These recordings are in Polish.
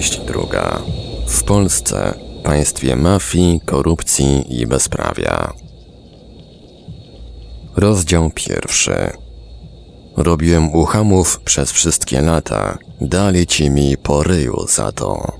Część druga. W Polsce, państwie mafii, korupcji i bezprawia. Rozdział pierwszy. Robiłem uchamów przez wszystkie lata. Dali ci mi po ryju za to.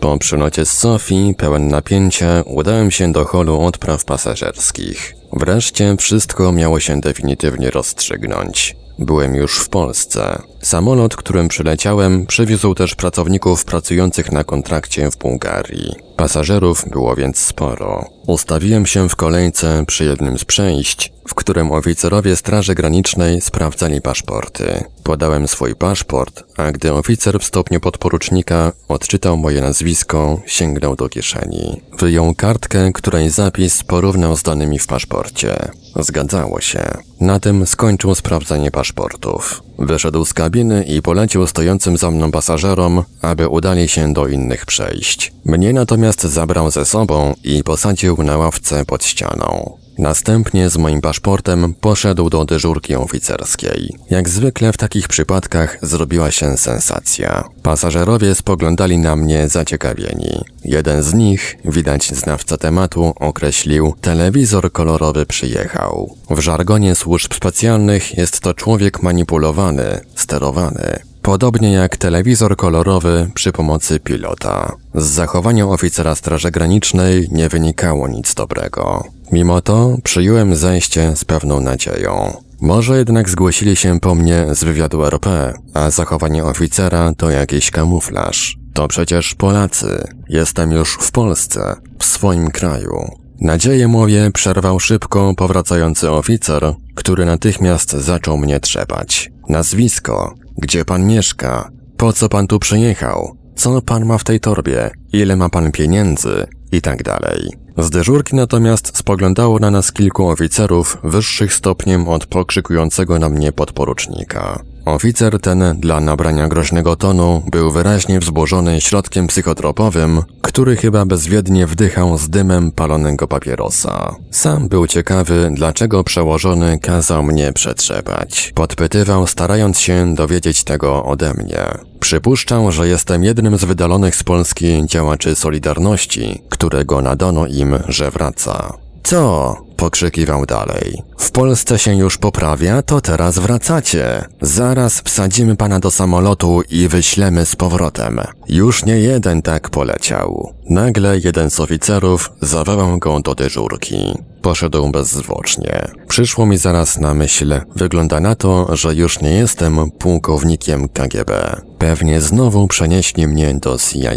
Po przylocie z Sofii, pełen napięcia, udałem się do holu odpraw pasażerskich. Wreszcie wszystko miało się definitywnie rozstrzygnąć. Byłem już w Polsce. Samolot, którym przyleciałem, przywiózł też pracowników pracujących na kontrakcie w Bułgarii. Pasażerów było więc sporo. Ustawiłem się w kolejce przy jednym z przejść, w którym oficerowie Straży Granicznej sprawdzali paszporty. Podałem swój paszport, a gdy oficer w stopniu podporucznika odczytał moje nazwisko, sięgnął do kieszeni. Wyjął kartkę, której zapis porównał z danymi w paszporcie. Zgadzało się. Na tym skończył sprawdzanie paszportów. Wyszedł z kabiny i polecił stojącym za mną pasażerom, aby udali się do innych przejść. Mnie natomiast zabrał ze sobą i posadził na ławce pod ścianą. Następnie z moim paszportem poszedł do dyżurki oficerskiej. Jak zwykle w takich przypadkach zrobiła się sensacja. Pasażerowie spoglądali na mnie zaciekawieni. Jeden z nich, widać znawca tematu, określił telewizor kolorowy przyjechał. W żargonie służb specjalnych jest to człowiek manipulowany, sterowany. Podobnie jak telewizor kolorowy przy pomocy pilota. Z zachowania oficera Straży Granicznej nie wynikało nic dobrego. Mimo to przyjąłem zajście z pewną nadzieją. Może jednak zgłosili się po mnie z wywiadu RP, a zachowanie oficera to jakiś kamuflaż. To przecież Polacy. Jestem już w Polsce, w swoim kraju. Nadzieję moje przerwał szybko powracający oficer, który natychmiast zaczął mnie trzepać. Nazwisko, gdzie pan mieszka, po co pan tu przyjechał, co pan ma w tej torbie, ile ma pan pieniędzy i tak dalej. Z dyżurki natomiast spoglądało na nas kilku oficerów wyższych stopniem od pokrzykującego na mnie podporucznika. Oficer ten dla nabrania groźnego tonu był wyraźnie wzburzony środkiem psychotropowym, który chyba bezwiednie wdychał z dymem palonego papierosa. Sam był ciekawy, dlaczego przełożony kazał mnie przetrzepać. Podpytywał, starając się dowiedzieć tego ode mnie. Przypuszczał, że jestem jednym z wydalonych z Polski działaczy Solidarności, którego nadano im, że wraca. Co? Pokrzykiwał dalej. W Polsce się już poprawia, to teraz wracacie. Zaraz wsadzimy pana do samolotu i wyślemy z powrotem. Już nie jeden tak poleciał. Nagle jeden z oficerów zawołał go do dyżurki. Poszedł bezzwłocznie. Przyszło mi zaraz na myśl, wygląda na to, że już nie jestem pułkownikiem KGB. Pewnie znowu przenieśli mnie do CIA.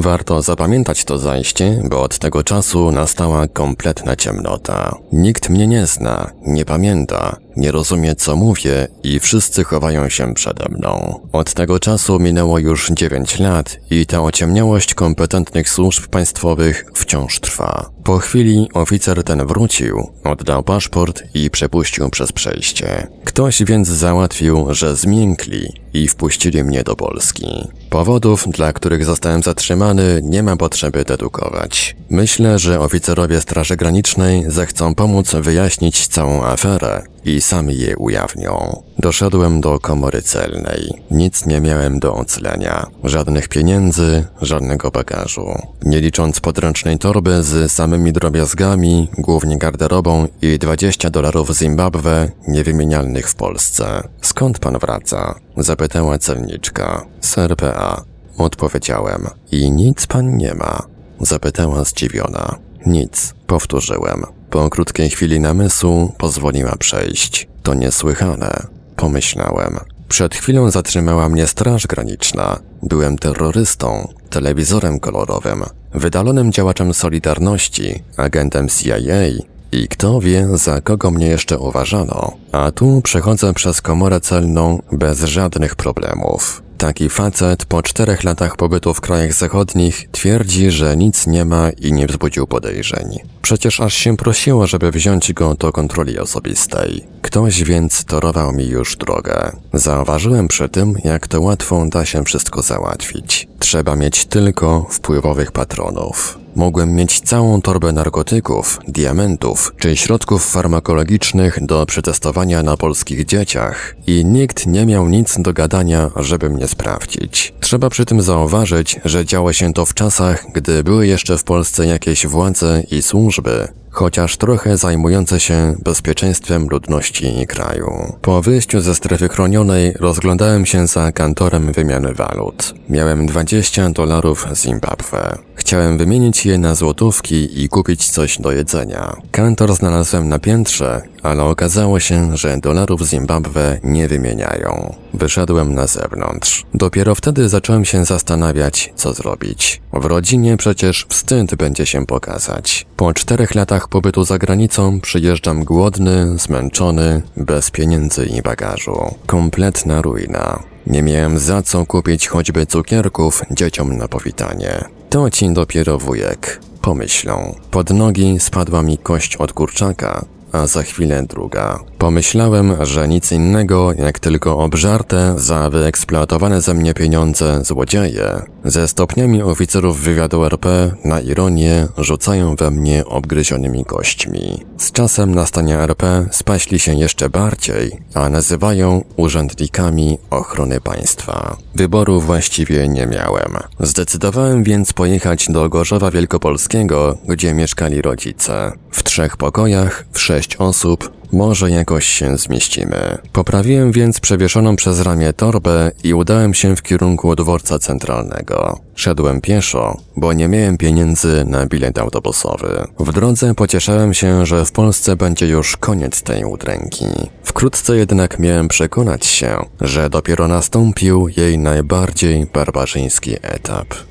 Warto zapamiętać to zajście, bo od tego czasu nastała kompletna ciemnota. Nikt mnie nie zna, nie pamięta, nie rozumie co mówię i wszyscy chowają się przede mną. Od tego czasu minęło już 9 lat i ta ociemniałość kompetentnych służb państwowych wciąż trwa. Po chwili oficer ten wrócił, oddał paszport i przepuścił przez przejście. Ktoś więc załatwił, że zmiękli i wpuścili mnie do Polski. Powodów, dla których zostałem zatrzymany, nie ma potrzeby dedukować. Myślę, że oficerowie Straży Granicznej zechcą pomóc wyjaśnić całą aferę i sami je ujawnią. Doszedłem do komory celnej. Nic nie miałem do oclenia. Żadnych pieniędzy, żadnego bagażu. Nie licząc podręcznej torby z samymi drobiazgami, głównie garderobą i 20 dolarów Zimbabwe, niewymienialnych w Polsce. Skąd pan wraca? Zapytała celniczka. Z RPA. Odpowiedziałem. I nic pan nie ma. Zapytała zdziwiona. Nic, powtórzyłem. Po krótkiej chwili namysłu pozwoliła przejść. To niesłychane, pomyślałem. Przed chwilą zatrzymała mnie Straż Graniczna. Byłem terrorystą, telewizorem kolorowym, wydalonym działaczem Solidarności, agentem CIA i kto wie, za kogo mnie jeszcze uważano. A tu przechodzę przez komorę celną bez żadnych problemów. Taki facet po czterech latach pobytu w krajach zachodnich twierdzi, że nic nie ma i nie wzbudził podejrzeń. Przecież aż się prosiło, żeby wziąć go do kontroli osobistej. Ktoś więc torował mi już drogę. Zauważyłem przy tym, jak to łatwo da się wszystko załatwić. Trzeba mieć tylko wpływowych patronów. Mogłem mieć całą torbę narkotyków, diamentów czy środków farmakologicznych do przetestowania na polskich dzieciach i nikt nie miał nic do gadania, żeby mnie sprawdzić. Trzeba przy tym zauważyć, że działo się to w czasach, gdy były jeszcze w Polsce jakieś władze i służby, chociaż trochę zajmujące się bezpieczeństwem ludności i kraju. Po wyjściu ze strefy chronionej rozglądałem się za kantorem wymiany walut. Miałem 20 dolarów Zimbabwe. Chciałem wymienić je na złotówki i kupić coś do jedzenia. Kantor znalazłem na piętrze, ale okazało się, że dolarów Zimbabwe nie wymieniają. Wyszedłem na zewnątrz. Dopiero wtedy zacząłem się zastanawiać, co zrobić. W rodzinie przecież wstyd będzie się pokazać. Po czterech latach pobytu za granicą przyjeżdżam głodny, zmęczony, bez pieniędzy i bagażu. Kompletna ruina. Nie miałem za co kupić choćby cukierków dzieciom na powitanie. To ci dopiero wujek. Pomyślą. Pod nogi spadła mi kość od kurczaka, a za chwilę druga. Pomyślałem, że nic innego jak tylko obżarte za wyeksploatowane ze mnie pieniądze złodzieje ze stopniami oficerów wywiadu RP na ironię rzucają we mnie obgryzionymi kośćmi. Z czasem na stanie RP spaśli się jeszcze bardziej, a nazywają urzędnikami ochrony państwa. Wyboru właściwie nie miałem. Zdecydowałem więc pojechać do Gorzowa Wielkopolskiego, gdzie mieszkali rodzice. W trzech pokojach, w sześć osób, może jakoś się zmieścimy. Poprawiłem więc przewieszoną przez ramię torbę i udałem się w kierunku dworca centralnego. Szedłem pieszo, bo nie miałem pieniędzy na bilet autobusowy. W drodze pocieszałem się, że w Polsce będzie już koniec tej udręki. Wkrótce jednak miałem przekonać się, że dopiero nastąpił jej najbardziej barbarzyński etap.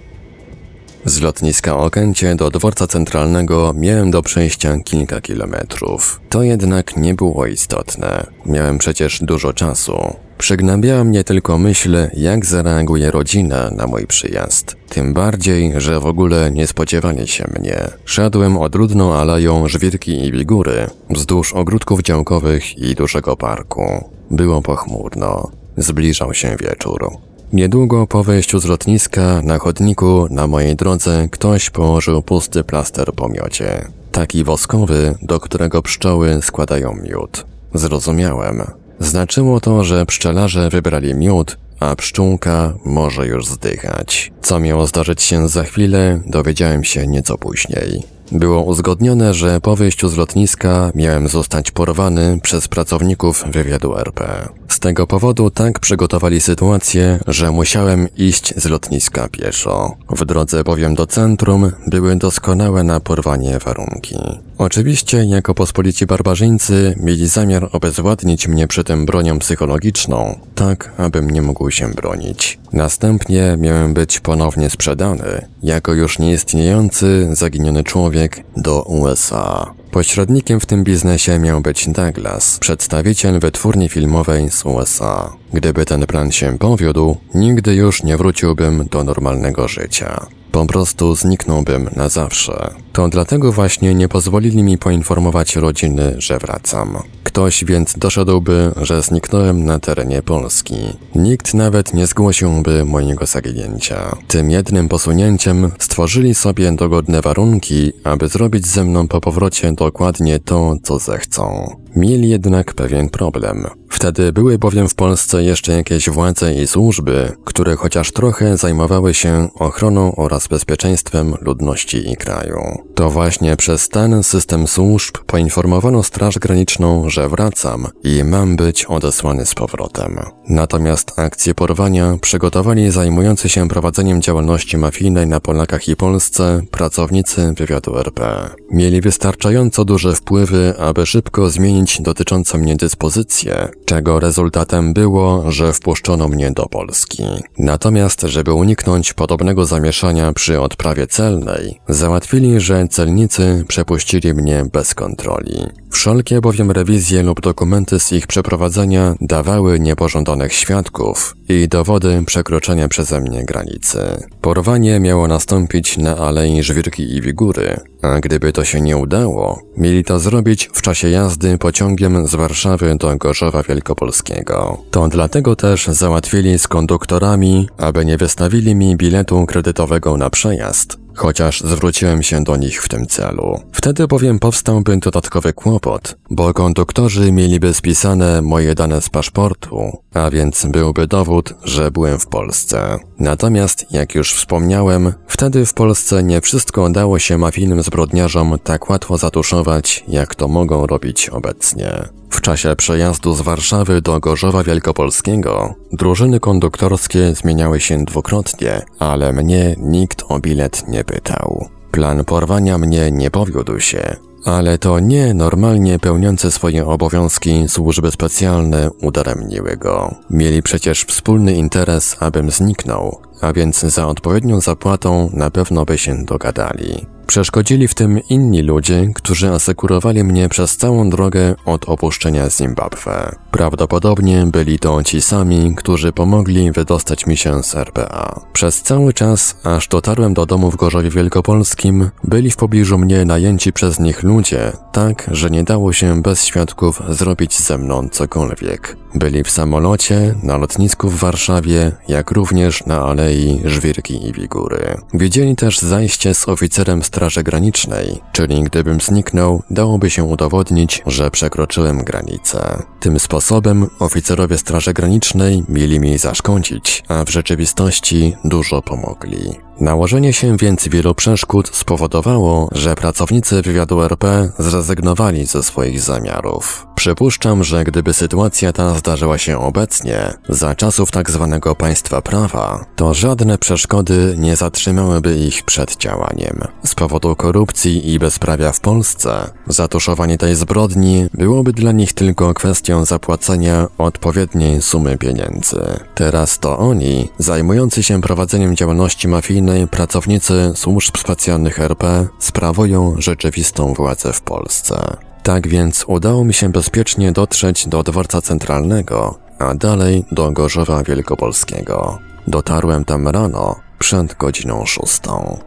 Z lotniska Okęcie do dworca centralnego miałem do przejścia kilka kilometrów. To jednak nie było istotne. Miałem przecież dużo czasu. Przygnębiała mnie tylko myśl, jak zareaguje rodzina na mój przyjazd. Tym bardziej, że w ogóle nie spodziewali się mnie. Szedłem odludną aleją żwirki i bigury, wzdłuż ogródków działkowych i dużego parku. Było pochmurno. Zbliżał się wieczór. Niedługo po wejściu z lotniska na chodniku na mojej drodze ktoś położył pusty plaster po miodzie. Taki woskowy, do którego pszczoły składają miód. Zrozumiałem. Znaczyło to, że pszczelarze wybrali miód, a pszczółka może już zdychać. Co miało zdarzyć się za chwilę, dowiedziałem się nieco później. Było uzgodnione, że po wyjściu z lotniska miałem zostać porwany przez pracowników wywiadu RP. Z tego powodu tak przygotowali sytuację, że musiałem iść z lotniska pieszo. W drodze bowiem do centrum były doskonałe na porwanie warunki. Oczywiście, jako pospolici barbarzyńcy mieli zamiar obezwładnić mnie przy tym bronią psychologiczną, tak abym nie mógł się bronić. Następnie miałem być ponownie sprzedany, jako już nieistniejący, zaginiony człowiek do USA. Pośrednikiem w tym biznesie miał być Douglas, przedstawiciel wytwórni filmowej z USA. Gdyby ten plan się powiódł, nigdy już nie wróciłbym do normalnego życia. Po prostu zniknąłbym na zawsze. To dlatego właśnie nie pozwolili mi poinformować rodziny, że wracam. Ktoś więc doszedłby, że zniknąłem na terenie Polski. Nikt nawet nie zgłosiłby mojego zaginięcia. Tym jednym posunięciem stworzyli sobie dogodne warunki, aby zrobić ze mną po powrocie dokładnie to, co zechcą. Mieli jednak pewien problem. Wtedy były bowiem w Polsce jeszcze jakieś władze i służby, które chociaż trochę zajmowały się ochroną oraz bezpieczeństwem ludności i kraju. To właśnie przez ten system służb poinformowano Straż Graniczną, że wracam i mam być odesłany z powrotem. Natomiast akcję porwania przygotowali zajmujący się prowadzeniem działalności mafijnej na Polakach i Polsce pracownicy wywiadu RP. Mieli wystarczająco duże wpływy, aby szybko zmienić dotyczącą mnie dyspozycję, czego rezultatem było, że wpuszczono mnie do Polski. Natomiast, żeby uniknąć podobnego zamieszania przy odprawie celnej, załatwili, że celnicy przepuścili mnie bez kontroli. Wszelkie bowiem rewizje lub dokumenty z ich przeprowadzenia dawały niepożądanych świadków i dowody przekroczenia przeze mnie granicy. Porwanie miało nastąpić na Alei Żwirki i Wigury, a gdyby to się nie udało, mieli to zrobić w czasie jazdy pociągiem z Warszawy do Gorzowa Wielkopolskiego. To dlatego też załatwili z konduktorami, aby nie wystawili mi biletu kredytowego na przejazd, chociaż zwróciłem się do nich w tym celu. Wtedy bowiem powstałby dodatkowy kłopot, bo konduktorzy mieliby spisane moje dane z paszportu, a więc byłby dowód, że byłem w Polsce. Natomiast, jak już wspomniałem, wtedy w Polsce nie wszystko dało się mafijnym zbrodniarzom tak łatwo zatuszować, jak to mogą robić obecnie. W czasie przejazdu z Warszawy do Gorzowa Wielkopolskiego drużyny konduktorskie zmieniały się dwukrotnie, ale mnie nikt o bilet nie pytał. Plan porwania mnie nie powiódł się, ale to nie normalnie pełniące swoje obowiązki służby specjalne udaremniły go. Mieli przecież wspólny interes, abym zniknął, a więc za odpowiednią zapłatą na pewno by się dogadali. Przeszkodzili w tym inni ludzie, którzy asekurowali mnie przez całą drogę od opuszczenia Zimbabwe. Prawdopodobnie byli to ci sami, którzy pomogli wydostać mi się z RPA. Przez cały czas, aż dotarłem do domu w Gorzowie Wielkopolskim, byli w pobliżu mnie najęci przez nich ludzie, tak, że nie dało się bez świadków zrobić ze mną cokolwiek. Byli w samolocie, na lotnisku w Warszawie, jak również na Alei Żwirki i Wigury. Widzieli też zajście z oficerem Straży Granicznej, czyli gdybym zniknął, dałoby się udowodnić, że przekroczyłem granicę. Tym sposobem oficerowie Straży Granicznej mieli mi zaszkodzić, a w rzeczywistości dużo pomogli. Nałożenie się więc wielu przeszkód spowodowało, że pracownicy wywiadu RP zrezygnowali ze swoich zamiarów. Przypuszczam, że gdyby sytuacja ta zdarzyła się obecnie, za czasów tak zwanego państwa prawa, to żadne przeszkody nie zatrzymałyby ich przed działaniem. Z powodu korupcji i bezprawia w Polsce, zatuszowanie tej zbrodni byłoby dla nich tylko kwestią zapłacenia odpowiedniej sumy pieniędzy. Teraz to oni, zajmujący się prowadzeniem działalności mafijnej pracownicy służb specjalnych RP, sprawują rzeczywistą władzę w Polsce. Tak więc udało mi się bezpiecznie dotrzeć do dworca centralnego, a dalej do Gorzowa Wielkopolskiego. Dotarłem tam rano, przed godziną szóstą.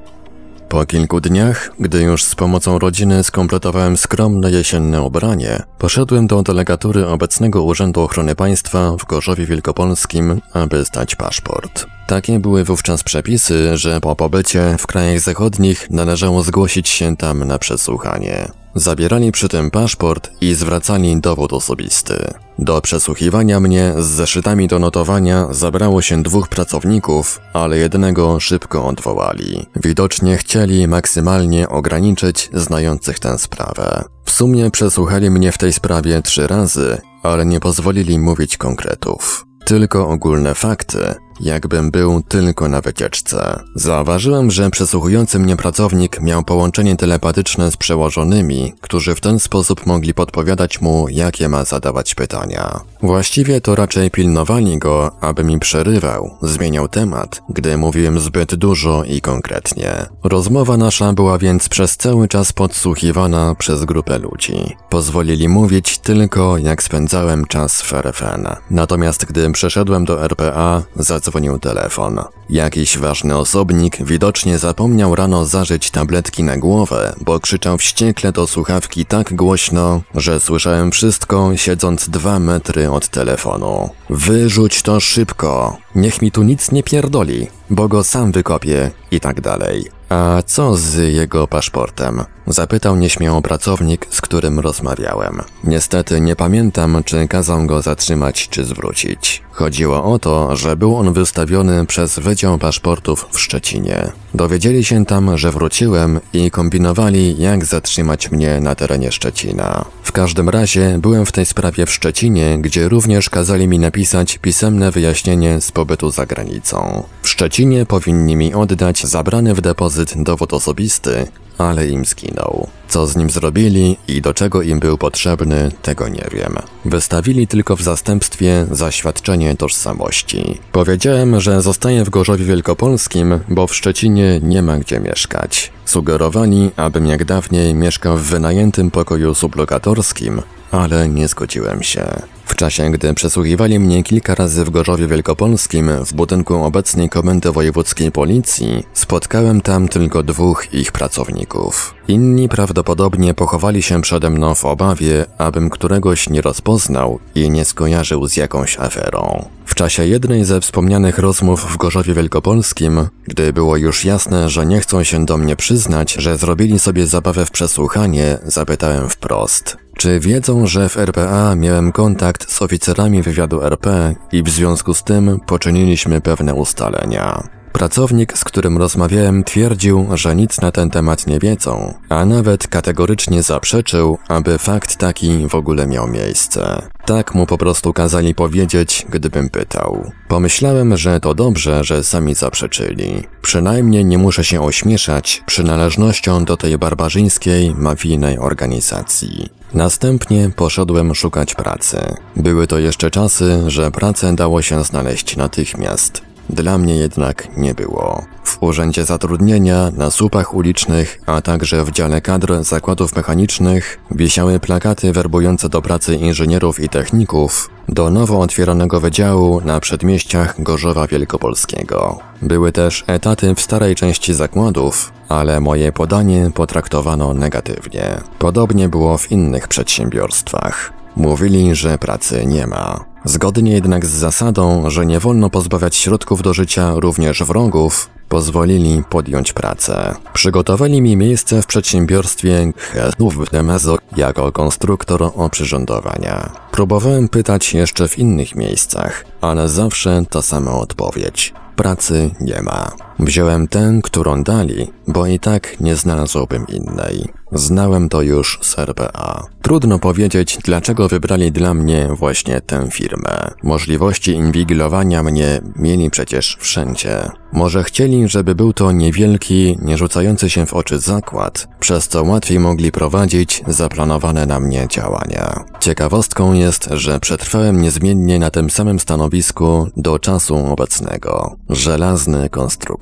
Po kilku dniach, gdy już z pomocą rodziny skompletowałem skromne jesienne ubranie, poszedłem do delegatury obecnego Urzędu Ochrony Państwa w Gorzowie Wielkopolskim, aby zdać paszport. Takie były wówczas przepisy, że po pobycie w krajach zachodnich należało zgłosić się tam na przesłuchanie. Zabierali przy tym paszport i zwracali dowód osobisty. Do przesłuchiwania mnie z zeszytami do notowania zabrało się dwóch pracowników, ale jednego szybko odwołali. Widocznie chcieli maksymalnie ograniczyć znających tę sprawę. W sumie przesłuchali mnie w tej sprawie trzy razy, ale nie pozwolili mówić konkretów. Tylko ogólne fakty, jakbym był tylko na wycieczce. Zauważyłem, że przesłuchujący mnie pracownik miał połączenie telepatyczne z przełożonymi, którzy w ten sposób mogli podpowiadać mu, jakie ma zadawać pytania. Właściwie to raczej pilnowali go, aby mi przerywał, zmieniał temat, gdy mówiłem zbyt dużo i konkretnie. Rozmowa nasza była więc przez cały czas podsłuchiwana przez grupę ludzi. Pozwolili mówić tylko, jak spędzałem czas w RFN. Natomiast gdy przeszedłem do RPA, zadzwonił telefon. Jakiś ważny osobnik widocznie zapomniał rano zażyć tabletki na głowę, bo krzyczał wściekle do słuchawki tak głośno, że słyszałem wszystko siedząc dwa metry od telefonu. Wyrzuć to szybko, niech mi tu nic nie pierdoli, bo go sam wykopię i tak dalej. A co z jego paszportem? Zapytał nieśmiało pracownik, z którym rozmawiałem. Niestety nie pamiętam, czy kazał go zatrzymać, czy zwrócić. Chodziło o to, że był on wystawiony przez Wydział Paszportów w Szczecinie. Dowiedzieli się tam, że wróciłem i kombinowali, jak zatrzymać mnie na terenie Szczecina. W każdym razie byłem w tej sprawie w Szczecinie, gdzie również kazali mi napisać pisemne wyjaśnienie z pobytu za granicą. W Szczecinie powinni mi oddać zabrany w depozyt dowód osobisty, ale im zginął. Co z nim zrobili i do czego im był potrzebny, tego nie wiem. Wystawili tylko w zastępstwie zaświadczenie tożsamości. Powiedziałem, że zostaję w Gorzowie Wielkopolskim, bo w Szczecinie nie ma gdzie mieszkać. Sugerowali, abym jak dawniej mieszkał w wynajętym pokoju sublokatorskim, ale nie zgodziłem się. W czasie, gdy przesłuchiwali mnie kilka razy w Gorzowie Wielkopolskim w budynku obecnej Komendy Wojewódzkiej Policji, spotkałem tam tylko dwóch ich pracowników. Inni prawdopodobnie pochowali się przede mną w obawie, abym któregoś nie rozpoznał i nie skojarzył z jakąś aferą. W czasie jednej ze wspomnianych rozmów w Gorzowie Wielkopolskim, gdy było już jasne, że nie chcą się do mnie przyznać, że zrobili sobie zabawę w przesłuchanie, zapytałem wprost. Czy wiedzą, że w RPA miałem kontakt z oficerami wywiadu RP i w związku z tym poczyniliśmy pewne ustalenia? Pracownik, z którym rozmawiałem, twierdził, że nic na ten temat nie wiedzą, a nawet kategorycznie zaprzeczył, aby fakt taki w ogóle miał miejsce. Tak mu po prostu kazali powiedzieć, gdybym pytał. Pomyślałem, że to dobrze, że sami zaprzeczyli. Przynajmniej nie muszę się ośmieszać przynależnością do tej barbarzyńskiej, mafijnej organizacji. Następnie poszedłem szukać pracy. Były to jeszcze czasy, że pracę dało się znaleźć natychmiast. Dla mnie jednak nie było. W urzędzie zatrudnienia, na słupach ulicznych, a także w dziale kadr zakładów mechanicznych wisiały plakaty werbujące do pracy inżynierów i techników do nowo otwieranego wydziału na przedmieściach Gorzowa Wielkopolskiego. Były też etaty w starej części zakładów, ale moje podanie potraktowano negatywnie. Podobnie było w innych przedsiębiorstwach. Mówili, że pracy nie ma. Zgodnie jednak z zasadą, że nie wolno pozbawiać środków do życia również wrogów, pozwolili podjąć pracę. Przygotowali mi miejsce w przedsiębiorstwie Hesów Demezo jako konstruktor oprzyrządowania. Próbowałem pytać jeszcze w innych miejscach, ale zawsze ta sama odpowiedź. Pracy nie ma. Wziąłem tę, którą dali, bo i tak nie znalazłbym innej. Znałem to już z RPA. Trudno powiedzieć, dlaczego wybrali dla mnie właśnie tę firmę. Możliwości inwigilowania mnie mieli przecież wszędzie. Może chcieli, żeby był to niewielki, nie rzucający się w oczy zakład, przez co łatwiej mogli prowadzić zaplanowane na mnie działania. Ciekawostką jest, że przetrwałem niezmiennie na tym samym stanowisku do czasu obecnego. Żelazny konstruktor.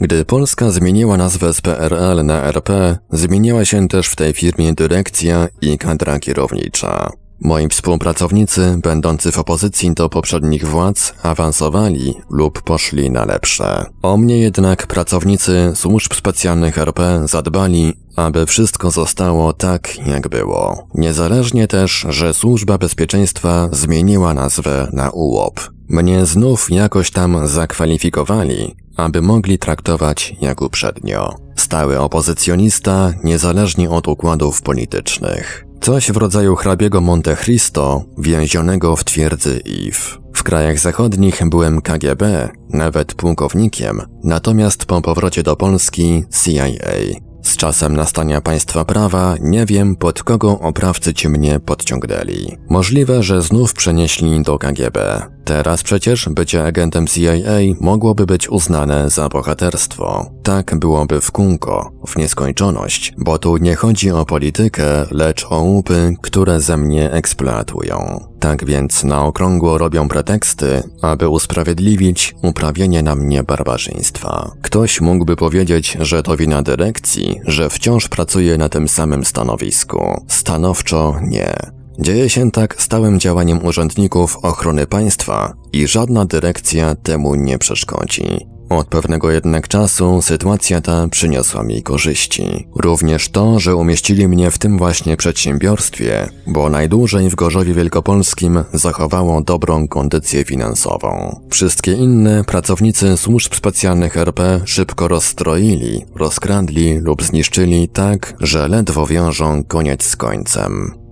Gdy Polska zmieniła nazwę z PRL na RP, zmieniła się też w tej firmie dyrekcja i kadra kierownicza. Moi współpracownicy, będący w opozycji do poprzednich władz, awansowali lub poszli na lepsze. O mnie jednak pracownicy służb specjalnych RP zadbali, aby wszystko zostało tak, jak było. Niezależnie też, że służba bezpieczeństwa zmieniła nazwę na UOP. Mnie znów jakoś tam zakwalifikowali, aby mogli traktować jak uprzednio. Stały opozycjonista, niezależnie od układów politycznych. Coś w rodzaju hrabiego Monte Cristo, więzionego w twierdzy If. W krajach zachodnich byłem KGB, nawet pułkownikiem, natomiast po powrocie do Polski CIA. Z czasem nastania państwa prawa nie wiem, pod kogo oprawcy ci mnie podciągnęli. Możliwe, że znów przenieśli do KGB. Teraz przecież bycie agentem CIA mogłoby być uznane za bohaterstwo. Tak byłoby w kółko, w nieskończoność, bo tu nie chodzi o politykę, lecz o łupy, które ze mnie eksploatują. Tak więc na okrągło robią preteksty, aby usprawiedliwić uprawienie na mnie barbarzyństwa. Ktoś mógłby powiedzieć, że to wina dyrekcji, że wciąż pracuje na tym samym stanowisku. Stanowczo nie. Dzieje się tak stałym działaniem urzędników ochrony państwa i żadna dyrekcja temu nie przeszkodzi. Od pewnego jednak czasu sytuacja ta przyniosła mi korzyści. Również to, że umieścili mnie w tym właśnie przedsiębiorstwie, bo najdłużej w Gorzowie Wielkopolskim zachowało dobrą kondycję finansową. Wszystkie inne pracownicy służb specjalnych RP szybko rozstroili, rozkradli lub zniszczyli tak, że ledwo wiążą koniec z końcem.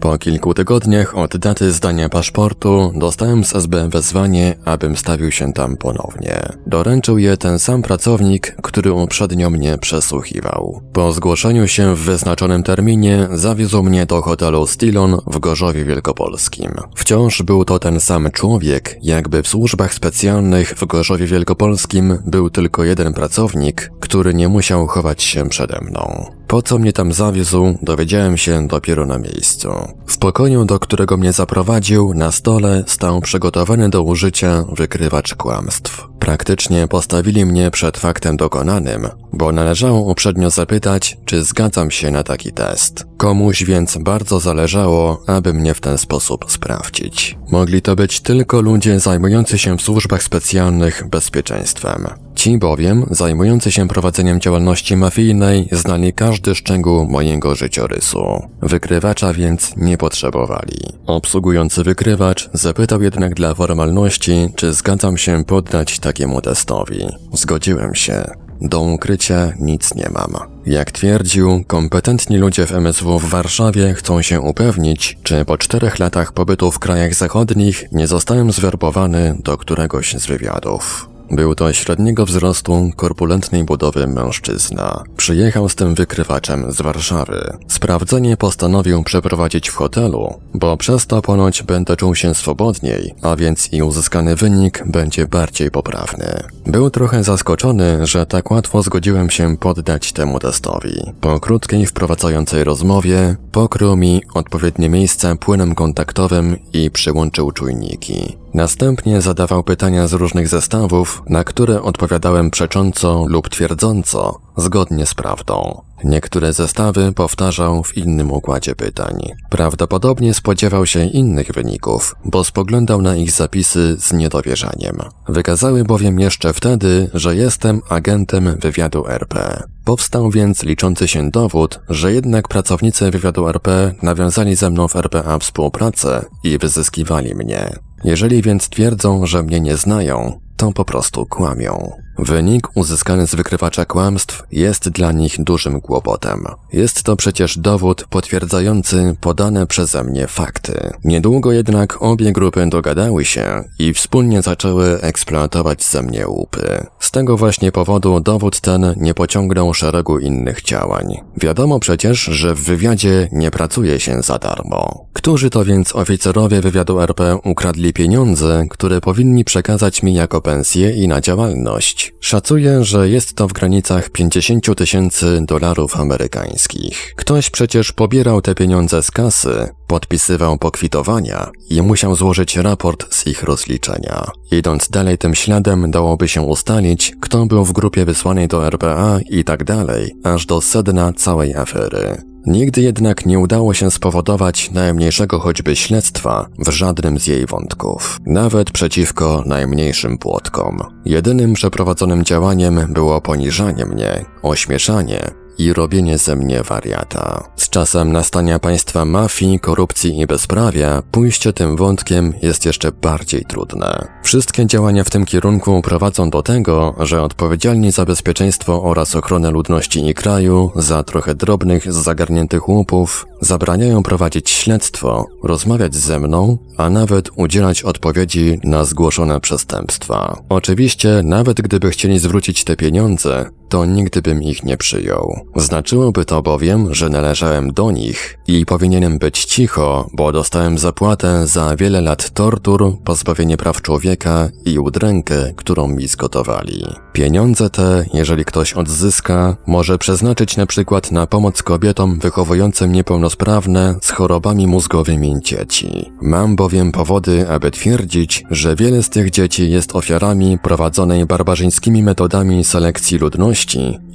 Po kilku tygodniach od daty zdania paszportu dostałem z SB wezwanie, abym stawił się tam ponownie. Doręczył je ten sam pracownik, który uprzednio mnie przesłuchiwał. Po zgłoszeniu się w wyznaczonym terminie zawiózł mnie do hotelu Stilon w Gorzowie Wielkopolskim. Wciąż był to ten sam człowiek, jakby w służbach specjalnych w Gorzowie Wielkopolskim był tylko jeden pracownik, który nie musiał chować się przede mną. Po co mnie tam zawiózł, dowiedziałem się dopiero na miejscu. W pokoju, do którego mnie zaprowadził, na stole stał przygotowany do użycia wykrywacz kłamstw. Praktycznie postawili mnie przed faktem dokonanym, bo należało uprzednio zapytać, czy zgadzam się na taki test. Komuś więc bardzo zależało, aby mnie w ten sposób sprawdzić. Mogli to być tylko ludzie zajmujący się w służbach specjalnych bezpieczeństwem. Ci bowiem, zajmujący się prowadzeniem działalności mafijnej, znali każdy szczegół mojego życiorysu. Wykrywacza więc nie potrzebowali. Obsługujący wykrywacz zapytał jednak dla formalności, czy zgadzam się poddać takiemu testowi. Zgodziłem się. Do ukrycia nic nie mam. Jak twierdził, kompetentni ludzie w MSW w Warszawie chcą się upewnić, czy po czterech latach pobytu w krajach zachodnich nie zostałem zwerbowany do któregoś z wywiadów. Był to średniego wzrostu, korpulentnej budowy mężczyzna. Przyjechał z tym wykrywaczem z Warszawy. Sprawdzenie postanowił przeprowadzić w hotelu, bo przez to ponoć będę czuł się swobodniej, a więc i uzyskany wynik będzie bardziej poprawny. Był trochę zaskoczony, że tak łatwo zgodziłem się poddać temu testowi. Po krótkiej wprowadzającej rozmowie pokrył mi odpowiednie miejsca płynem kontaktowym i przyłączył czujniki. Następnie zadawał pytania z różnych zestawów, na które odpowiadałem przecząco lub twierdząco, zgodnie z prawdą. Niektóre zestawy powtarzał w innym układzie pytań. Prawdopodobnie spodziewał się innych wyników, bo spoglądał na ich zapisy z niedowierzaniem. Wykazały bowiem jeszcze wtedy, że jestem agentem wywiadu RP. Powstał więc liczący się dowód, że jednak pracownicy wywiadu RP nawiązali ze mną w RPA współpracę i wyzyskiwali mnie. Jeżeli więc twierdzą, że mnie nie znają, to po prostu kłamią. Wynik uzyskany z wykrywacza kłamstw jest dla nich dużym kłopotem. Jest to przecież dowód potwierdzający podane przeze mnie fakty. Niedługo jednak obie grupy dogadały się i wspólnie zaczęły eksploatować ze mnie łupy. Z tego właśnie powodu dowód ten nie pociągnął szeregu innych działań. Wiadomo przecież, że w wywiadzie nie pracuje się za darmo. Którzy to więc oficerowie wywiadu RP ukradli pieniądze, które powinni przekazać mi jako pensję i na działalność? Szacuję, że jest to w granicach 50 tysięcy dolarów amerykańskich. Ktoś przecież pobierał te pieniądze z kasy, podpisywał pokwitowania i musiał złożyć raport z ich rozliczenia. Idąc dalej tym śladem, dałoby się ustalić, kto był w grupie wysłanej do RPA i tak dalej, aż do sedna całej afery. Nigdy jednak nie udało się spowodować najmniejszego choćby śledztwa w żadnym z jej wątków, nawet przeciwko najmniejszym płotkom. Jedynym przeprowadzonym działaniem było poniżanie mnie, ośmieszanie i robienie ze mnie wariata. Z czasem nastania państwa mafii, korupcji i bezprawia, pójście tym wątkiem jest jeszcze bardziej trudne. Wszystkie działania w tym kierunku prowadzą do tego, że odpowiedzialni za bezpieczeństwo oraz ochronę ludności i kraju, za trochę drobnych, zagarniętych łupów, zabraniają prowadzić śledztwo, rozmawiać ze mną, a nawet udzielać odpowiedzi na zgłoszone przestępstwa. Oczywiście, nawet gdyby chcieli zwrócić te pieniądze, to nigdy bym ich nie przyjął. Znaczyłoby to bowiem, że należałem do nich i powinienem być cicho, bo dostałem zapłatę za wiele lat tortur, pozbawienie praw człowieka i udrękę, którą mi zgotowali. Pieniądze te, jeżeli ktoś odzyska, może przeznaczyć na przykład na pomoc kobietom wychowującym niepełnosprawne z chorobami mózgowymi dzieci. Mam bowiem powody, aby twierdzić, że wiele z tych dzieci jest ofiarami prowadzonej barbarzyńskimi metodami selekcji ludności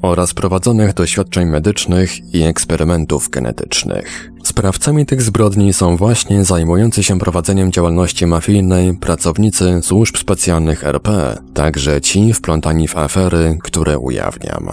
oraz prowadzonych doświadczeń medycznych i eksperymentów genetycznych. Sprawcami tych zbrodni są właśnie zajmujący się prowadzeniem działalności mafijnej pracownicy służb specjalnych RP, także ci wplątani w afery, które ujawniam.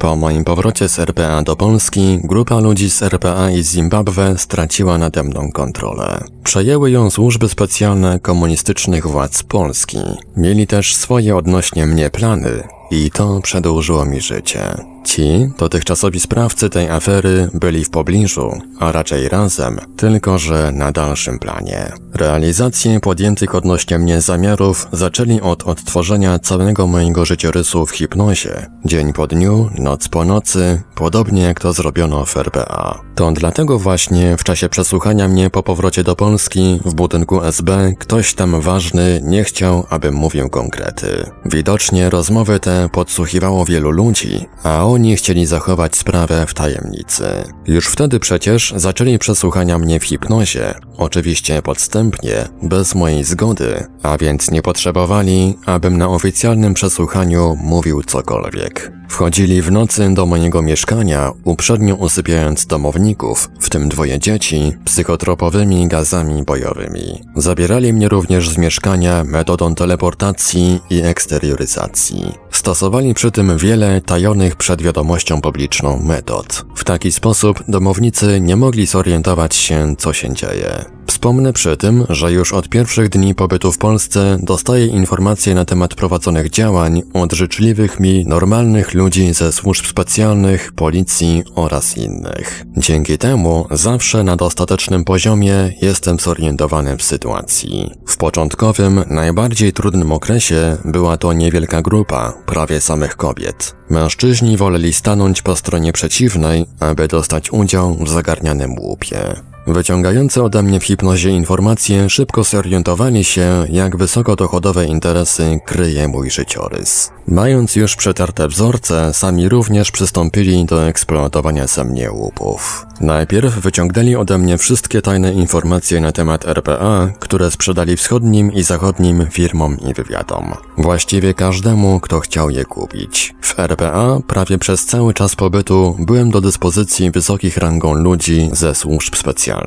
Po moim powrocie z RPA do Polski, grupa ludzi z RPA i Zimbabwe straciła nade mną kontrolę. Przejęły ją służby specjalne komunistycznych władz Polski. Mieli też swoje odnośnie mnie plany i to przedłużyło mi życie. Ci, dotychczasowi sprawcy tej afery, byli w pobliżu, a raczej razem, tylko że na dalszym planie. Realizację podjętych odnośnie mnie zamiarów zaczęli od odtworzenia całego mojego życiorysu w hipnozie, dzień po dniu, noc po nocy, podobnie jak to zrobiono w RPA. To dlatego właśnie w czasie przesłuchania mnie po powrocie do Polski w budynku SB ktoś tam ważny nie chciał, abym mówił konkrety. Widocznie rozmowy te podsłuchiwało wielu ludzi, a oni chcieli zachować sprawę w tajemnicy. Już wtedy przecież zaczęli przesłuchania mnie w hipnozie, oczywiście podstępnie, bez mojej zgody, a więc nie potrzebowali, abym na oficjalnym przesłuchaniu mówił cokolwiek. Wchodzili w nocy do mojego mieszkania, uprzednio usypiając domowników, w tym dwoje dzieci, psychotropowymi gazami bojowymi. Zabierali mnie również z mieszkania metodą teleportacji i eksterioryzacji. Stosowali przy tym wiele tajonych przed wiadomością publiczną metod. W taki sposób domownicy nie mogli zorientować się, co się dzieje. Wspomnę przy tym, że już od pierwszych dni pobytu w Polsce dostaję informacje na temat prowadzonych działań od życzliwych mi, normalnych ludzi ze służb specjalnych, policji oraz innych. Dzięki temu zawsze na dostatecznym poziomie jestem zorientowany w sytuacji. W początkowym, najbardziej trudnym okresie była to niewielka grupa, prawie samych kobiet. Mężczyźni woleli stanąć po stronie przeciwnej, aby dostać udział w zagarnianym łupie. Wyciągające ode mnie w hipnozie informacje szybko zorientowali się, jak wysokodochodowe interesy kryje mój życiorys. Mając już przetarte wzorce, sami również przystąpili do eksploatowania ze mnie łupów. Najpierw wyciągnęli ode mnie wszystkie tajne informacje na temat RPA, które sprzedali wschodnim i zachodnim firmom i wywiadom. Właściwie każdemu, kto chciał je kupić. W RPA prawie przez cały czas pobytu byłem do dyspozycji wysokich rangą ludzi ze służb specjalnych.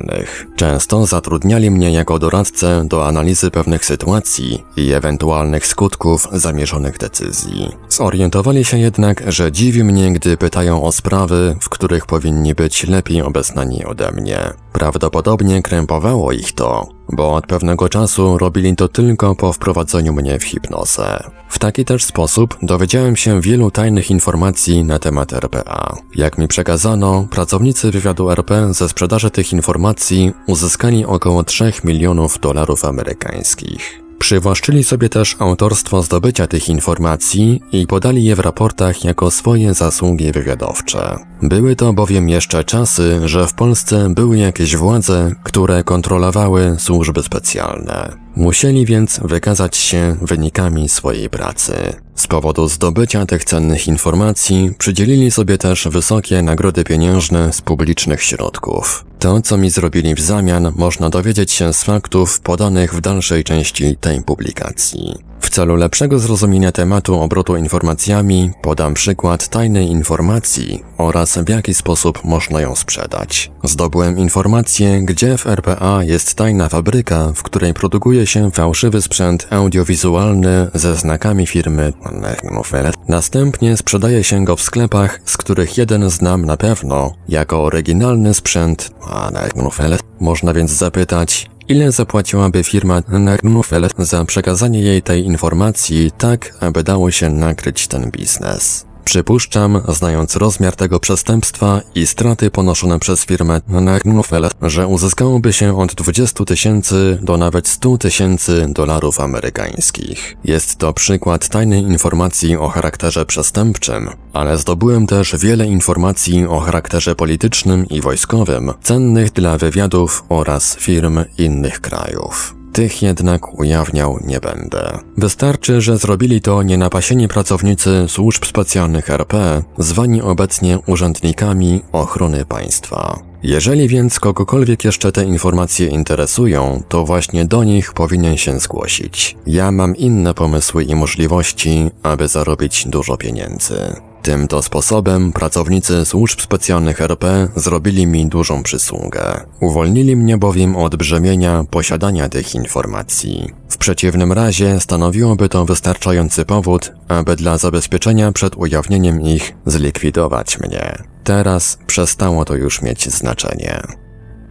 Często zatrudniali mnie jako doradcę do analizy pewnych sytuacji i ewentualnych skutków zamierzonych decyzji. Zorientowali się jednak, że dziwi mnie, gdy pytają o sprawy, w których powinni być lepiej obeznani ode mnie. Prawdopodobnie krępowało ich to, bo od pewnego czasu robili to tylko po wprowadzeniu mnie w hipnozę. W taki też sposób dowiedziałem się wielu tajnych informacji na temat RPA. Jak mi przekazano, pracownicy wywiadu RP ze sprzedaży tych informacji uzyskali około 3 milionów dolarów amerykańskich. Przywłaszczyli sobie też autorstwo zdobycia tych informacji i podali je w raportach jako swoje zasługi wywiadowcze. Były to bowiem jeszcze czasy, że w Polsce były jakieś władze, które kontrolowały służby specjalne. Musieli więc wykazać się wynikami swojej pracy. Z powodu zdobycia tych cennych informacji przydzielili sobie też wysokie nagrody pieniężne z publicznych środków. To, co mi zrobili w zamian, można dowiedzieć się z faktów podanych w dalszej części tej publikacji. W celu lepszego zrozumienia tematu obrotu informacjami podam przykład tajnej informacji oraz w jaki sposób można ją sprzedać. Zdobyłem informację, gdzie w RPA jest tajna fabryka, w której produkuje się fałszywy sprzęt audiowizualny ze znakami firmy Następnie sprzedaje się go w sklepach, z których jeden znam na pewno, jako oryginalny sprzęt można więc zapytać, Ile zapłaciłaby firma Nernufel za przekazanie jej tej informacji tak, aby dało się nakryć ten biznes? Przypuszczam, znając rozmiar tego przestępstwa i straty ponoszone przez firmę Nernufel, że uzyskałoby się od 20 tysięcy do nawet 100 tysięcy dolarów amerykańskich. Jest to przykład tajnej informacji o charakterze przestępczym, ale zdobyłem też wiele informacji o charakterze politycznym i wojskowym, cennych dla wywiadów oraz firm innych krajów. Tych jednak ujawniał nie będę. Wystarczy, że zrobili to nienapasieni pracownicy służb specjalnych RP, zwani obecnie urzędnikami ochrony państwa. Jeżeli więc kogokolwiek jeszcze te informacje interesują, to właśnie do nich powinien się zgłosić. Ja mam inne pomysły i możliwości, aby zarobić dużo pieniędzy. Tym to sposobem pracownicy służb specjalnych RP zrobili mi dużą przysługę. Uwolnili mnie bowiem od brzemienia posiadania tych informacji. W przeciwnym razie stanowiłoby to wystarczający powód, aby dla zabezpieczenia przed ujawnieniem ich zlikwidować mnie. Teraz przestało to już mieć znaczenie.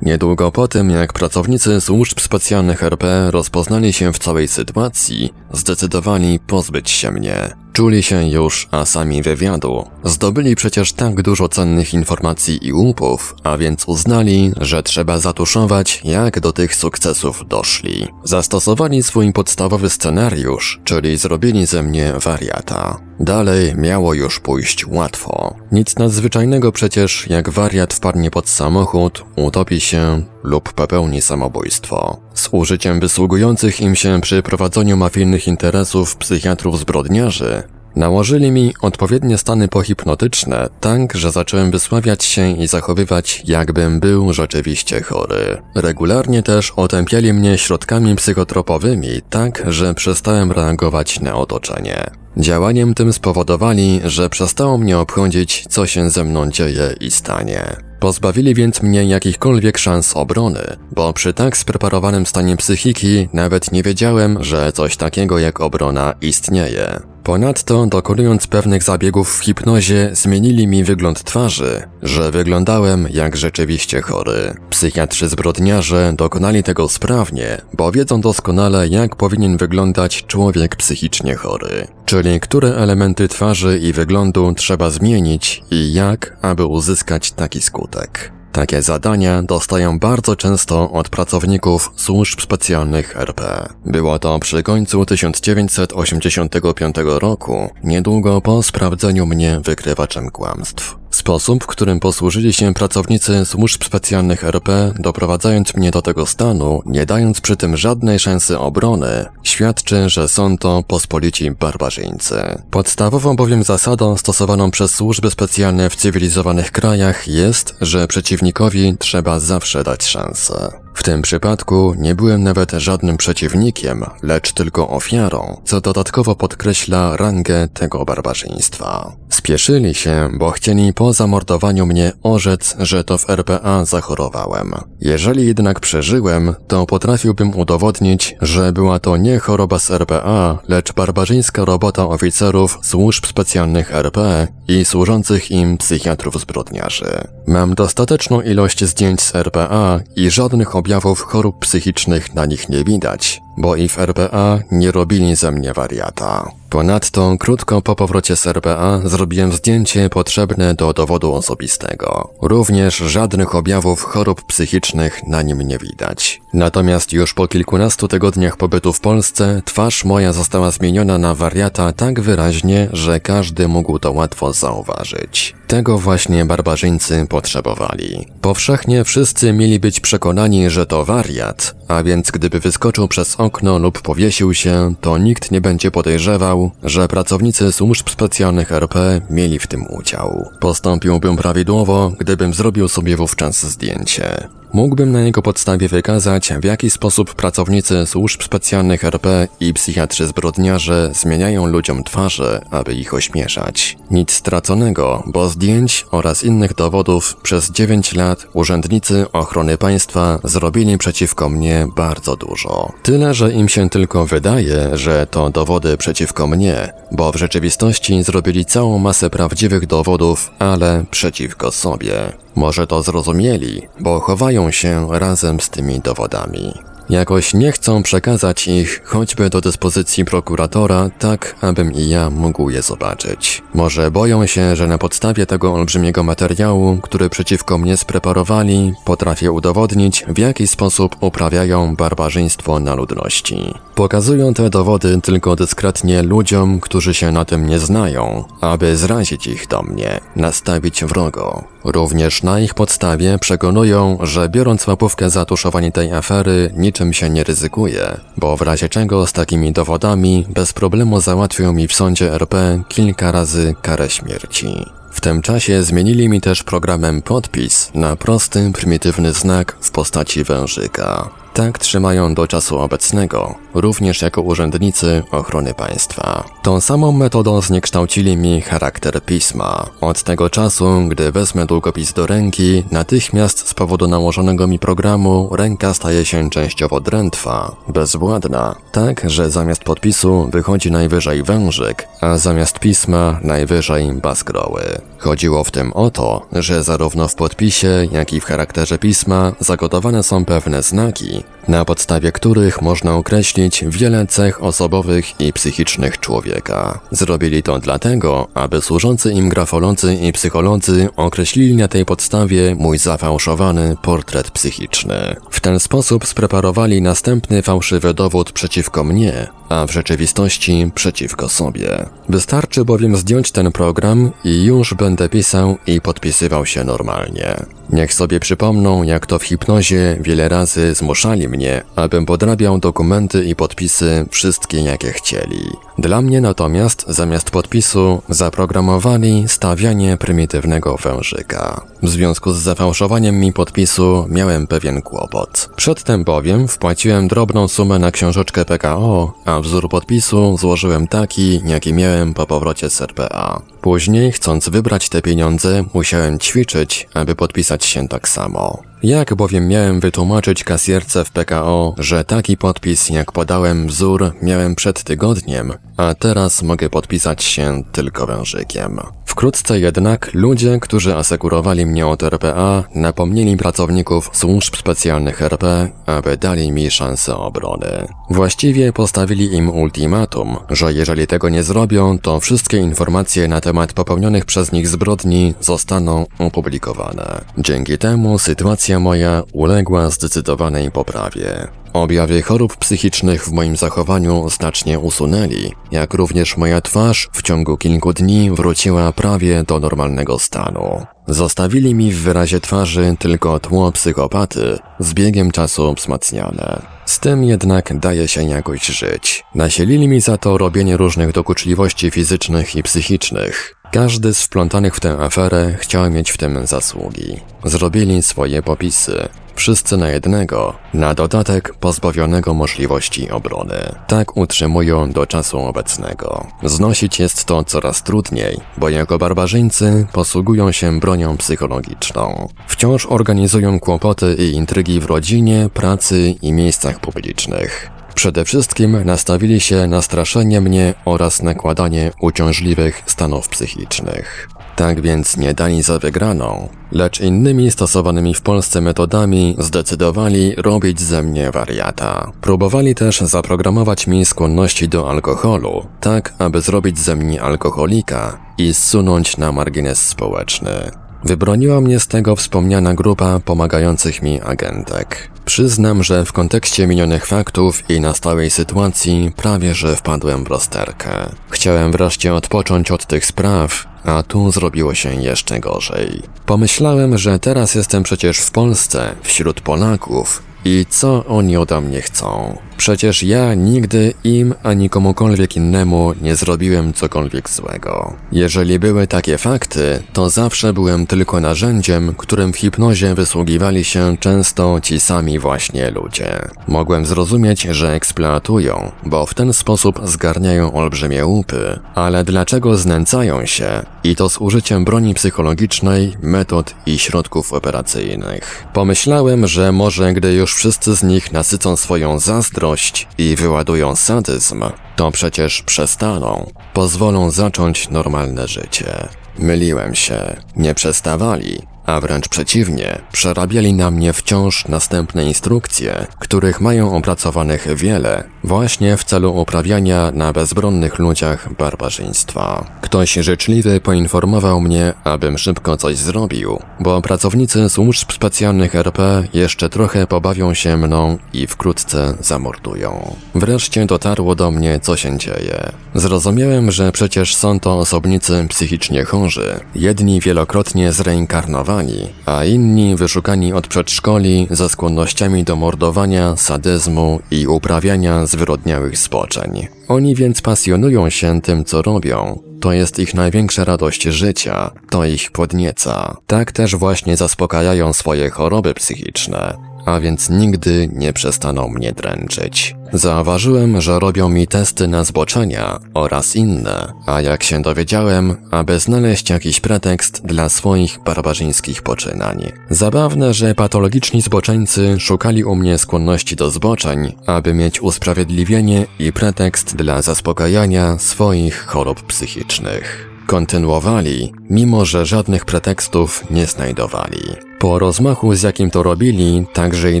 Niedługo po tym, jak pracownicy służb specjalnych RP rozpoznali się w całej sytuacji, zdecydowali pozbyć się mnie. Czuli się już asami wywiadu. Zdobyli przecież tak dużo cennych informacji i łupów, a więc uznali, że trzeba zatuszować, jak do tych sukcesów doszli. Zastosowali swój podstawowy scenariusz, czyli zrobili ze mnie wariata. Dalej miało już pójść łatwo. Nic nadzwyczajnego przecież, jak wariat wpadnie pod samochód, utopi się lub popełni samobójstwo. Z użyciem wysługujących im się przy prowadzeniu mafijnych interesów psychiatrów zbrodniarzy, Nałożyli mi odpowiednie stany pohipnotyczne, tak, że zacząłem wysławiać się i zachowywać, jakbym był rzeczywiście chory. Regularnie też otępiali mnie środkami psychotropowymi, tak, że przestałem reagować na otoczenie. Działaniem tym spowodowali, że przestało mnie obchodzić, co się ze mną dzieje i stanie. Pozbawili więc mnie jakichkolwiek szans obrony, bo przy tak spreparowanym stanie psychiki nawet nie wiedziałem, że coś takiego jak obrona istnieje. Ponadto, dokonując pewnych zabiegów w hipnozie, zmienili mi wygląd twarzy, że wyglądałem jak rzeczywiście chory. Psychiatrzy zbrodniarze dokonali tego sprawnie, bo wiedzą doskonale, jak powinien wyglądać człowiek psychicznie chory, czyli które elementy twarzy i wyglądu trzeba zmienić i jak, aby uzyskać taki skutek. Takie zadania dostają bardzo często od pracowników służb specjalnych RP. Było to przy końcu 1985 roku, niedługo po sprawdzeniu mnie wykrywaczem kłamstw. Sposób, którym posłużyli się pracownicy służb specjalnych RP, doprowadzając mnie do tego stanu, nie dając przy tym żadnej szansy obrony, świadczy, że są to pospolici barbarzyńcy. Podstawową bowiem zasadą stosowaną przez służby specjalne w cywilizowanych krajach jest, że przeciwnikowi trzeba zawsze dać szansę. W tym przypadku nie byłem nawet żadnym przeciwnikiem, lecz tylko ofiarą, co dodatkowo podkreśla rangę tego barbarzyństwa. Spieszyli się, bo chcieli po zamordowaniu mnie orzec, że to w RPA zachorowałem. Jeżeli jednak przeżyłem, to potrafiłbym udowodnić, że była to nie choroba z RPA, lecz barbarzyńska robota oficerów służb specjalnych RP i służących im psychiatrów zbrodniarzy. Mam dostateczną ilość zdjęć z RPA i żadnych objawów chorób psychicznych na nich nie widać, bo i w RPA nie robili ze mnie wariata. Ponadto, krótko po powrocie z RPA zrobiłem zdjęcie potrzebne do dowodu osobistego. Również żadnych objawów chorób psychicznych na nim nie widać. Natomiast już po kilkunastu tygodniach pobytu w Polsce twarz moja została zmieniona na wariata tak wyraźnie, że każdy mógł to łatwo zauważyć. Tego właśnie barbarzyńcy potrzebowali. Powszechnie wszyscy mieli być przekonani, że to wariat, a więc gdyby wyskoczył przez okno lub powiesił się, to nikt nie będzie podejrzewał, że pracownicy służb specjalnych RP mieli w tym udział. Postąpiłbym prawidłowo, gdybym zrobił sobie wówczas zdjęcie. Mógłbym na jego podstawie wykazać, w jaki sposób pracownicy służb specjalnych RP i psychiatrzy zbrodniarze zmieniają ludziom twarze, aby ich ośmieszać. Nic straconego, bo zdjęć oraz innych dowodów przez 9 lat urzędnicy ochrony państwa zrobili przeciwko mnie bardzo dużo. Tyle, że im się tylko wydaje, że to dowody przeciwko mnie, bo w rzeczywistości zrobili całą masę prawdziwych dowodów, ale przeciwko sobie. Może to zrozumieli, bo chowają się razem z tymi dowodami. Jakoś nie chcą przekazać ich choćby do dyspozycji prokuratora, tak abym i ja mógł je zobaczyć. Może boją się, że na podstawie tego olbrzymiego materiału, który przeciwko mnie spreparowali, potrafię udowodnić, w jaki sposób uprawiają barbarzyństwo na ludności. Pokazują te dowody tylko dyskretnie ludziom, którzy się na tym nie znają, aby zrazić ich do mnie, nastawić wrogo. Również na ich podstawie przekonują, że biorąc łapówkę za tuszowanie tej afery, niczym się nie ryzykuje, bo w razie czego z takimi dowodami bez problemu załatwią mi w sądzie RP kilka razy karę śmierci. W tym czasie zmienili mi też programem podpis na prosty, prymitywny znak w postaci wężyka. Tak trzymają do czasu obecnego, również jako urzędnicy ochrony państwa. Tą samą metodą zniekształcili mi charakter pisma. Od tego czasu, gdy wezmę długopis do ręki, natychmiast z powodu nałożonego mi programu ręka staje się częściowo drętwa, bezwładna, tak, że zamiast podpisu wychodzi najwyżej wężyk, a zamiast pisma najwyżej baskroły. Chodziło w tym o to, że zarówno w podpisie, jak i w charakterze pisma zagotowane są pewne znaki, na podstawie których można określić wiele cech osobowych i psychicznych człowieka. Zrobili to dlatego, aby służący im grafolodzy i psycholodzy określili na tej podstawie mój zafałszowany portret psychiczny. W ten sposób spreparowali następny fałszywy dowód przeciwko mnie, a w rzeczywistości przeciwko sobie. Wystarczy bowiem zdjąć ten program i już będę pisał i podpisywał się normalnie. Niech sobie przypomną, jak to w hipnozie wiele razy zmuszali mnie, abym podrabiał dokumenty i podpisy wszystkie jakie chcieli. Dla mnie natomiast zamiast podpisu zaprogramowali stawianie prymitywnego wężyka. W związku z zafałszowaniem mi podpisu miałem pewien kłopot. Przedtem bowiem wpłaciłem drobną sumę na książeczkę PKO, a wzór podpisu złożyłem taki, jaki miałem po powrocie z RPA. Później, chcąc wybrać te pieniądze, musiałem ćwiczyć, aby podpisać się tak samo. Jak bowiem miałem wytłumaczyć kasjerce w PKO, że taki podpis jak podałem wzór miałem przed tygodniem, a teraz mogę podpisać się tylko wężykiem. Wkrótce jednak ludzie, którzy asekurowali mnie od RPA, napomnieli pracowników służb specjalnych RP, aby dali mi szansę obrony. Właściwie postawili im ultimatum, że jeżeli tego nie zrobią, to wszystkie informacje na temat popełnionych przez nich zbrodni zostaną opublikowane. Dzięki temu sytuacja moja uległa zdecydowanej poprawie. Objawy chorób psychicznych w moim zachowaniu znacznie usunęli, jak również moja twarz w ciągu kilku dni wróciła prawie do normalnego stanu. Zostawili mi w wyrazie twarzy tylko tło psychopaty, z biegiem czasu wzmacniane. Z tym jednak daje się jakoś żyć. Nasielili mi za to robienie różnych dokuczliwości fizycznych i psychicznych. Każdy z wplątanych w tę aferę chciał mieć w tym zasługi. Zrobili swoje popisy. Wszyscy na jednego, na dodatek pozbawionego możliwości obrony. Tak utrzymują do czasu obecnego. Znosić jest to coraz trudniej, bo jako barbarzyńcy posługują się bronią psychologiczną. Wciąż organizują kłopoty i intrygi w rodzinie, pracy i miejscach publicznych. Przede wszystkim nastawili się na straszenie mnie oraz nakładanie uciążliwych stanów psychicznych. Tak więc nie dali za wygraną, lecz innymi stosowanymi w Polsce metodami zdecydowali robić ze mnie wariata. Próbowali też zaprogramować mi skłonności do alkoholu, tak aby zrobić ze mnie alkoholika i zsunąć na margines społeczny. Wybroniła mnie z tego wspomniana grupa pomagających mi agentek. Przyznam, że w kontekście minionych faktów i na stałej sytuacji prawie że wpadłem w rozterkę. Chciałem wreszcie odpocząć od tych spraw, a tu zrobiło się jeszcze gorzej. Pomyślałem, że teraz jestem przecież w Polsce, wśród Polaków i co oni ode mnie chcą. Przecież ja nigdy im ani komukolwiek innemu nie zrobiłem cokolwiek złego. Jeżeli były takie fakty, to zawsze byłem tylko narzędziem, którym w hipnozie wysługiwali się często ci sami właśnie ludzie. Mogłem zrozumieć, że eksploatują, bo w ten sposób zgarniają olbrzymie łupy, ale dlaczego znęcają się i to z użyciem broni psychologicznej, metod i środków operacyjnych? Pomyślałem, że może gdy już wszyscy z nich nasycą swoją zazdrość, i wyładują sadyzm, to przecież przestaną, pozwolą zacząć normalne życie. Myliłem się, nie przestawali, a wręcz przeciwnie, przerabiali na mnie wciąż następne instrukcje, których mają opracowanych wiele, właśnie w celu uprawiania na bezbronnych ludziach barbarzyństwa. Ktoś życzliwy poinformował mnie, abym szybko coś zrobił, bo pracownicy służb specjalnych RP jeszcze trochę pobawią się mną i wkrótce zamordują. Wreszcie dotarło do mnie, co się dzieje. Zrozumiałem, że przecież są to osobnicy psychicznie chorzy, jedni wielokrotnie zreinkarnowani, a inni wyszukani od przedszkoli ze skłonnościami do mordowania, sadyzmu i uprawiania zwyrodniałych zboczeń. Oni więc pasjonują się tym, co robią. To jest ich największa radość życia, to ich podnieca. Tak też właśnie zaspokajają swoje choroby psychiczne, a więc nigdy nie przestaną mnie dręczyć. Zauważyłem, że robią mi testy na zboczenia oraz inne, a jak się dowiedziałem, aby znaleźć jakiś pretekst dla swoich barbarzyńskich poczynań. Zabawne, że patologiczni zboczeńcy szukali u mnie skłonności do zboczeń, aby mieć usprawiedliwienie i pretekst dla zaspokajania swoich chorób psychicznych. Kontynuowali, mimo że żadnych pretekstów nie znajdowali. Po rozmachu, z jakim to robili, także i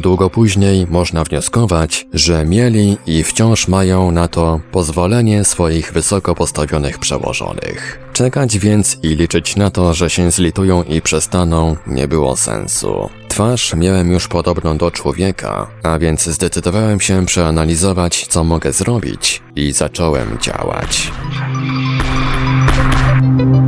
długo później można wnioskować, że mieli i wciąż mają na to pozwolenie swoich wysoko postawionych przełożonych. Czekać więc i liczyć na to, że się zlitują i przestaną, nie było sensu. Twarz miałem już podobną do człowieka, a więc zdecydowałem się przeanalizować, co mogę zrobić i zacząłem działać. thank you